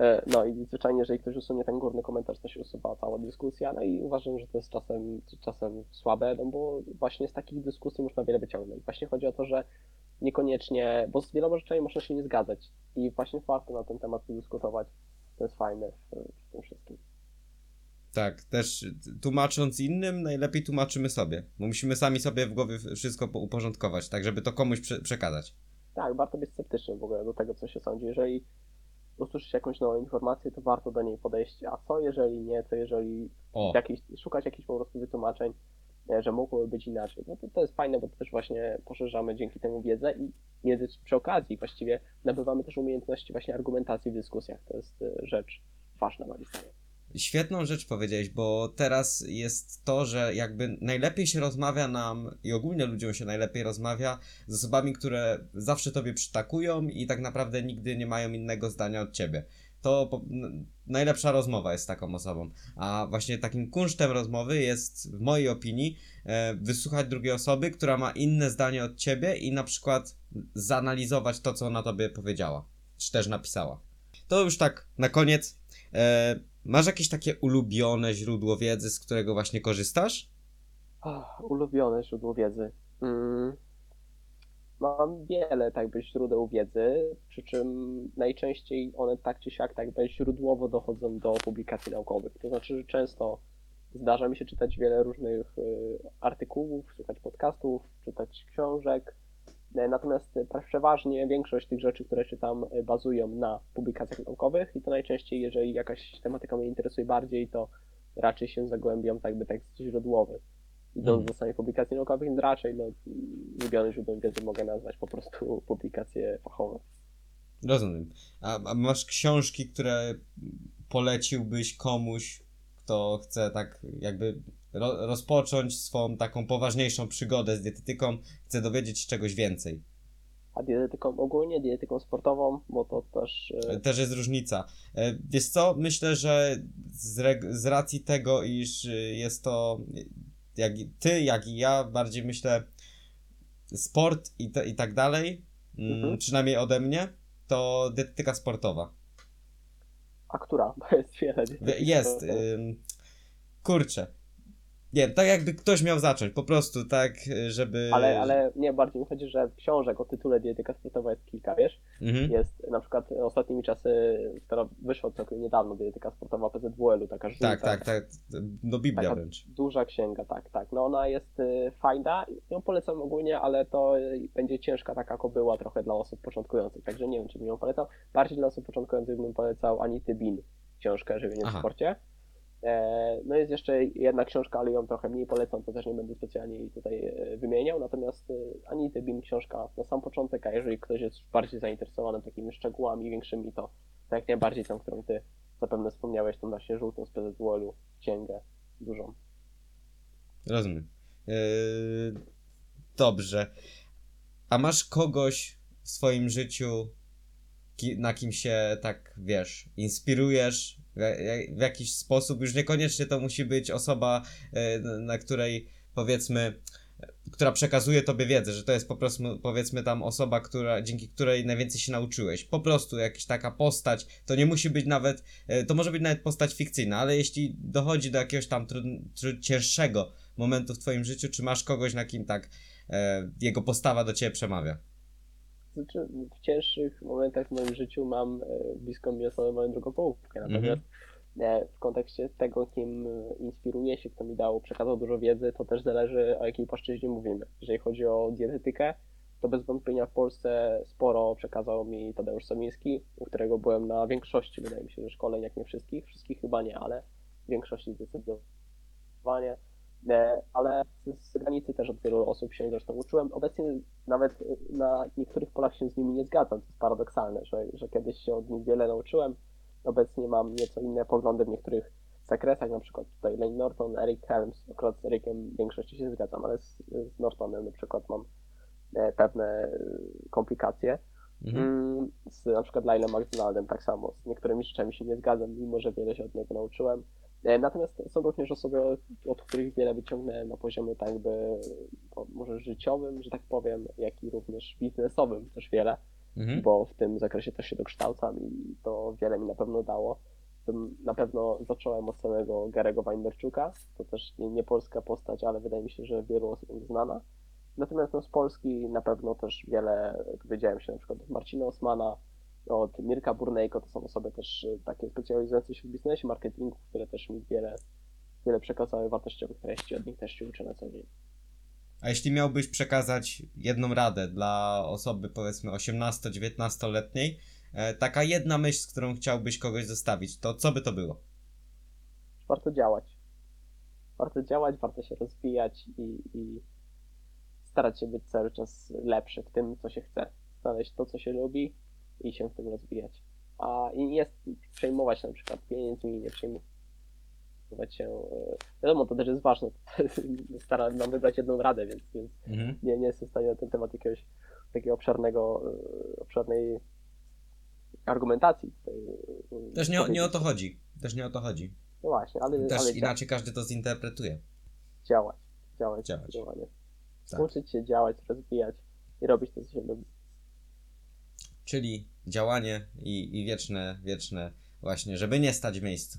E, No i zwyczajnie, jeżeli ktoś usunie ten górny komentarz, to się usuwa cała dyskusja, no i uważam, że to jest czasem, czasem słabe, no bo właśnie z takich dyskusji można wiele wyciągnąć. Właśnie chodzi o to, że niekoniecznie, bo z wieloma rzeczami można się nie zgadzać i właśnie warto na ten temat dyskutować. To jest fajne w, tym wszystkim. Tak, też tłumacząc innym, najlepiej tłumaczymy sobie. Bo musimy sami sobie w głowie wszystko po- uporządkować, tak żeby to komuś prze- przekazać. Tak, warto być sceptycznym w ogóle do tego, co się sądzi. Jeżeli usłyszysz jakąś nową informację, to warto do niej podejść. A co jeżeli nie, co jeżeli O, jakiś, szukać jakichś po prostu wytłumaczeń, że mogłoby być inaczej. No to, to jest fajne, bo też właśnie poszerzamy dzięki temu wiedzę i między, przy okazji właściwie nabywamy też umiejętności właśnie argumentacji w dyskusjach. To jest e, rzecz ważna moim zdaniem. świetną rzecz powiedziałeś, bo teraz jest to, że jakby najlepiej się rozmawia nam i ogólnie ludziom się najlepiej rozmawia z osobami, które zawsze tobie przytakują i tak naprawdę nigdy nie mają innego zdania od ciebie. To najlepsza rozmowa jest z taką osobą. A właśnie takim kunsztem rozmowy jest, w mojej opinii, e, wysłuchać drugiej osoby, która ma inne zdanie od ciebie i na przykład zanalizować to, co ona tobie powiedziała, czy też napisała. To już tak na koniec. E, masz jakieś takie ulubione źródło wiedzy, z którego właśnie korzystasz? Ach, ulubione źródło wiedzy. Mm. Mam wiele tak jakby źródeł wiedzy, przy czym najczęściej one tak czy siak tak źródłowo dochodzą do publikacji naukowych. To znaczy, że często zdarza mi się czytać wiele różnych y, artykułów, słuchać podcastów, czytać książek. E, Natomiast przeważnie większość tych rzeczy, które czytam, e, bazują na publikacjach naukowych i to najczęściej, jeżeli jakaś tematyka mnie interesuje bardziej, to raczej się zagłębiam jakby tekst źródłowy. Mhm. do samej publikacji naukowych, więc raczej no, ulubionym źródłem wiedzy mogę nazwać po prostu [laughs] publikacje fachowe. Rozumiem. A, a masz książki, które poleciłbyś komuś, kto chce tak jakby ro, rozpocząć swą taką poważniejszą przygodę z dietetyką, chce dowiedzieć się czegoś więcej. A dietetyką ogólnie, dietetyką sportową, bo to też... e, Też jest różnica. E, Wiesz co, myślę, że z, z racji tego, iż y, jest to jak ty, jak i ja, bardziej myślę sport i, te, i tak dalej, mm, Mhm. przynajmniej ode mnie, to dietetyka sportowa. A która? [laughs] Bo jest wiele. Wie- Jest. kurczę. Nie, tak jakby ktoś miał zacząć, po prostu tak, żeby... Ale, ale nie, bardziej mi chodzi, że książek o tytule dietetyka sportowa jest kilka, wiesz? Mhm. Jest na przykład ostatnimi czasy, która wyszła całkiem niedawno, dietetyka sportowa PZWL-u, taka żółta, Tak, tak, tak. No Biblia Taka wręcz. duża księga, tak, tak. No ona jest y, fajna, ją polecam ogólnie, ale to y, będzie ciężka taka kobyła trochę dla osób początkujących, także nie wiem, czy bym ją polecał. Bardziej dla osób początkujących bym polecał Anity Bin, książkę Żywienie w Aha. sporcie. E, no jest jeszcze jedna książka, ale ją trochę mniej polecam, to też nie będę specjalnie jej tutaj e, wymieniał, natomiast y, Anity Bin książka na sam początek, a jeżeli ktoś jest bardziej zainteresowany takimi szczegółami większymi, to, jak najbardziej tą, którą ty zapewne wspomniałeś, tą właśnie żółtą z PZWL-u, księgę dużą. Rozumiem. Dobrze. A masz kogoś w swoim życiu, ki- na kim się tak, wiesz, inspirujesz w, w jakiś sposób? Już niekoniecznie to musi być osoba, yy, na której powiedzmy, która przekazuje tobie wiedzę, że to jest po prostu powiedzmy tam osoba, która, dzięki której najwięcej się nauczyłeś. Po prostu jakaś taka postać, to nie musi być nawet, yy, to może być nawet postać fikcyjna, ale jeśli dochodzi do jakiegoś tam trud- tru- cięższego momentu w twoim życiu, czy masz kogoś, na kim tak e, jego postawa do ciebie przemawia? Znaczy, w cięższych momentach w moim życiu mam e, bliską mi osobę moją drugą połówkę. Natomiast e, w kontekście tego, kim e, inspiruję się, kto mi dał, przekazał dużo wiedzy, to też zależy o jakiej płaszczyźnie mówimy. Jeżeli chodzi o dietetykę, to bez wątpienia w Polsce sporo przekazał mi Tadeusz Somiński, u którego byłem na większości, wydaje mi się, że szkoleń, jak nie wszystkich. Wszystkich chyba nie, ale w większości zdecydowanie. E, ale z, granicy też od wielu osób się zresztą uczyłem. Obecnie nawet e, na niektórych polach się z nimi nie zgadzam, to jest paradoksalne, że, że kiedyś się od nich wiele nauczyłem. Obecnie mam nieco inne poglądy w niektórych zakresach, na przykład tutaj Lane Norton, Eric Helms, akurat z Ericiem w większości się zgadzam, ale z, z Nortonem na przykład mam e, pewne komplikacje. Mhm. Mm, Z na przykład Lylem McDonaldem tak samo. Z niektórymi rzeczami się nie zgadzam, mimo że wiele się od niego nauczyłem. E, Natomiast są również osoby, od- których wiele wyciągnąłem na poziomie tak jakby może życiowym, że tak powiem, jak i również biznesowym też wiele, Mhm. bo w tym zakresie też się dokształcam i to wiele mi na pewno dało. Na pewno zacząłem od samego Garego Weinberczuka, to też nie, nie polska postać, ale wydaje mi się, że wielu osobom znana. Natomiast no, z Polski na pewno też wiele dowiedziałem się na przykład od Marcina Osmana, od Mirka Burnejko, to są osoby też y, takie specjalizujące się w biznesie, marketingu, które też mi wiele, wiele przekazały wartościowych treści, od nich też się uczę na co dzień. A jeśli miałbyś przekazać jedną radę dla osoby powiedzmy 18-19-letniej, e, taka jedna myśl, z którą chciałbyś kogoś zostawić, to co by to było? Warto działać. Warto działać, warto się rozwijać i, i starać się być cały czas lepszy w tym, co się chce. Znaleźć to, co się lubi i się w tym rozwijać. A i nie jest przejmować na przykład pieniędzmi, nie przejmować się. e, Wiadomo, to też jest ważne. [laughs] Staram nam wybrać jedną radę, więc, więc Mhm. nie, nie jestem w stanie na ten temat jakiegoś takiego obszernego, e, obszernej argumentacji. Tutaj, e, Też nie, nie o to chodzi. Też nie o to chodzi. No właśnie, ale, Też ale inaczej każdy to zinterpretuje. działać. Działać. Działać. zdecydowanie. Tak. Uczyć się działać, rozwijać i robić to, co się lubi. Czyli działanie i, i wieczne, wieczne właśnie, żeby nie stać w miejscu.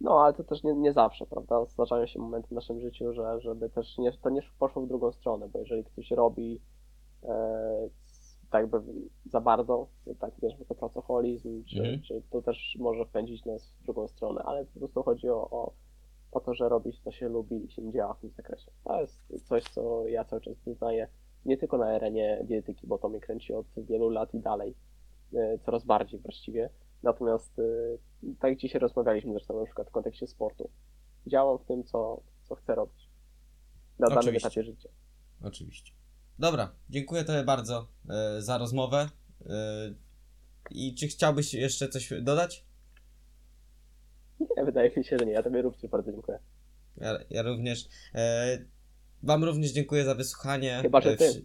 No, ale to też nie, nie zawsze, prawda? Zdarzają się momenty w naszym życiu, że żeby też nie, to nie poszło w drugą stronę, bo jeżeli ktoś robi e, tak jakby za bardzo, tak wiesz, to pracoholizm, czy, Mhm. czy to też może wpędzić nas w drugą stronę, ale po prostu chodzi o, o, o to, że robić to się lubi i się działa w tym zakresie. To jest coś, co ja cały czas wyznaję, nie tylko na arenie dietetyki, bo to mnie kręci od wielu lat i dalej, e, coraz bardziej właściwie. Natomiast e, tak jak dzisiaj rozmawialiśmy zresztą na przykład w kontekście sportu. Działam w tym, co, co chcę robić. Na danym Oczywiście. etapie życia. Oczywiście. Dobra, dziękuję Tobie bardzo e, za rozmowę. I czy chciałbyś jeszcze coś dodać? Nie, wydaje mi się, że nie. Ja tobie również bardzo dziękuję. Ja, ja również. Wam również dziękuję za wysłuchanie. Chyba, że E, ty.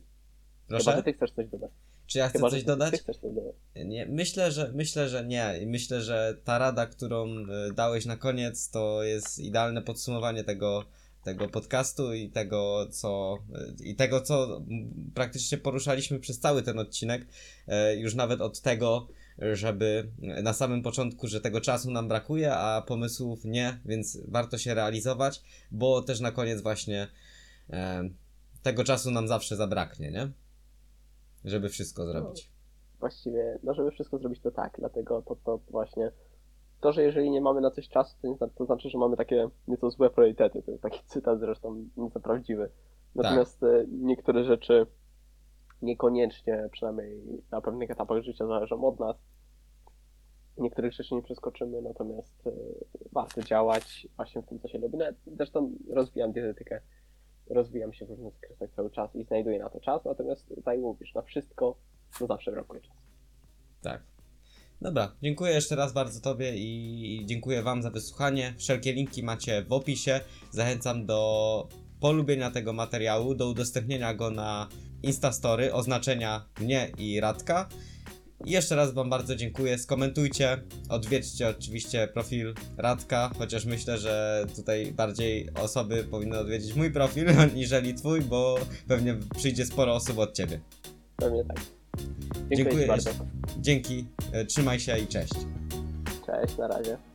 Proszę? Chyba, że ty chcesz coś dodać. Czy ja chcę Chyba, coś dodać? Ty chcesz coś dodać. Nie, myślę, że myślę, że nie. I Myślę, że ta rada, którą e, dałeś na koniec, to jest idealne podsumowanie tego, tego podcastu i tego, co e, i tego, co praktycznie poruszaliśmy przez cały ten odcinek. Już nawet od tego, żeby na samym początku, że tego czasu nam brakuje, a pomysłów nie, więc warto się realizować, bo też na koniec właśnie tego czasu nam zawsze zabraknie, nie? Żeby wszystko zrobić. Właściwie, no żeby wszystko zrobić to tak, dlatego to, to właśnie to, że jeżeli nie mamy na coś czasu, to, nie, to znaczy, że mamy takie nieco złe priorytety. To jest taki cytat zresztą nieco prawdziwy. Natomiast e, niektóre rzeczy niekoniecznie, przynajmniej na pewnych etapach życia zależą od nas. Niektórych rzeczy nie przeskoczymy, natomiast e, warto działać właśnie w tym, co się lubi. Nawet Zresztą rozwijam dietetykę, rozwijam się w różnych zakresach cały czas i znajduję na to czas, natomiast tak mówisz, na wszystko no zawsze brakuje czasu. Tak. Dobra, dziękuję jeszcze raz bardzo Tobie i dziękuję Wam za wysłuchanie. Wszelkie linki macie w opisie. Zachęcam do polubienia tego materiału, do udostępnienia go na Instastory, oznaczenia mnie i Radka. I jeszcze raz Wam bardzo dziękuję. Skomentujcie, odwiedźcie oczywiście profil Radka, chociaż myślę, że tutaj bardziej osoby powinny odwiedzić mój profil, [laughs] niżeli Twój, bo pewnie przyjdzie sporo osób od Ciebie. Pewnie tak. Dziękuję, Dziękuję bardzo. Dzięki, e, trzymaj się i cześć. Cześć, na razie.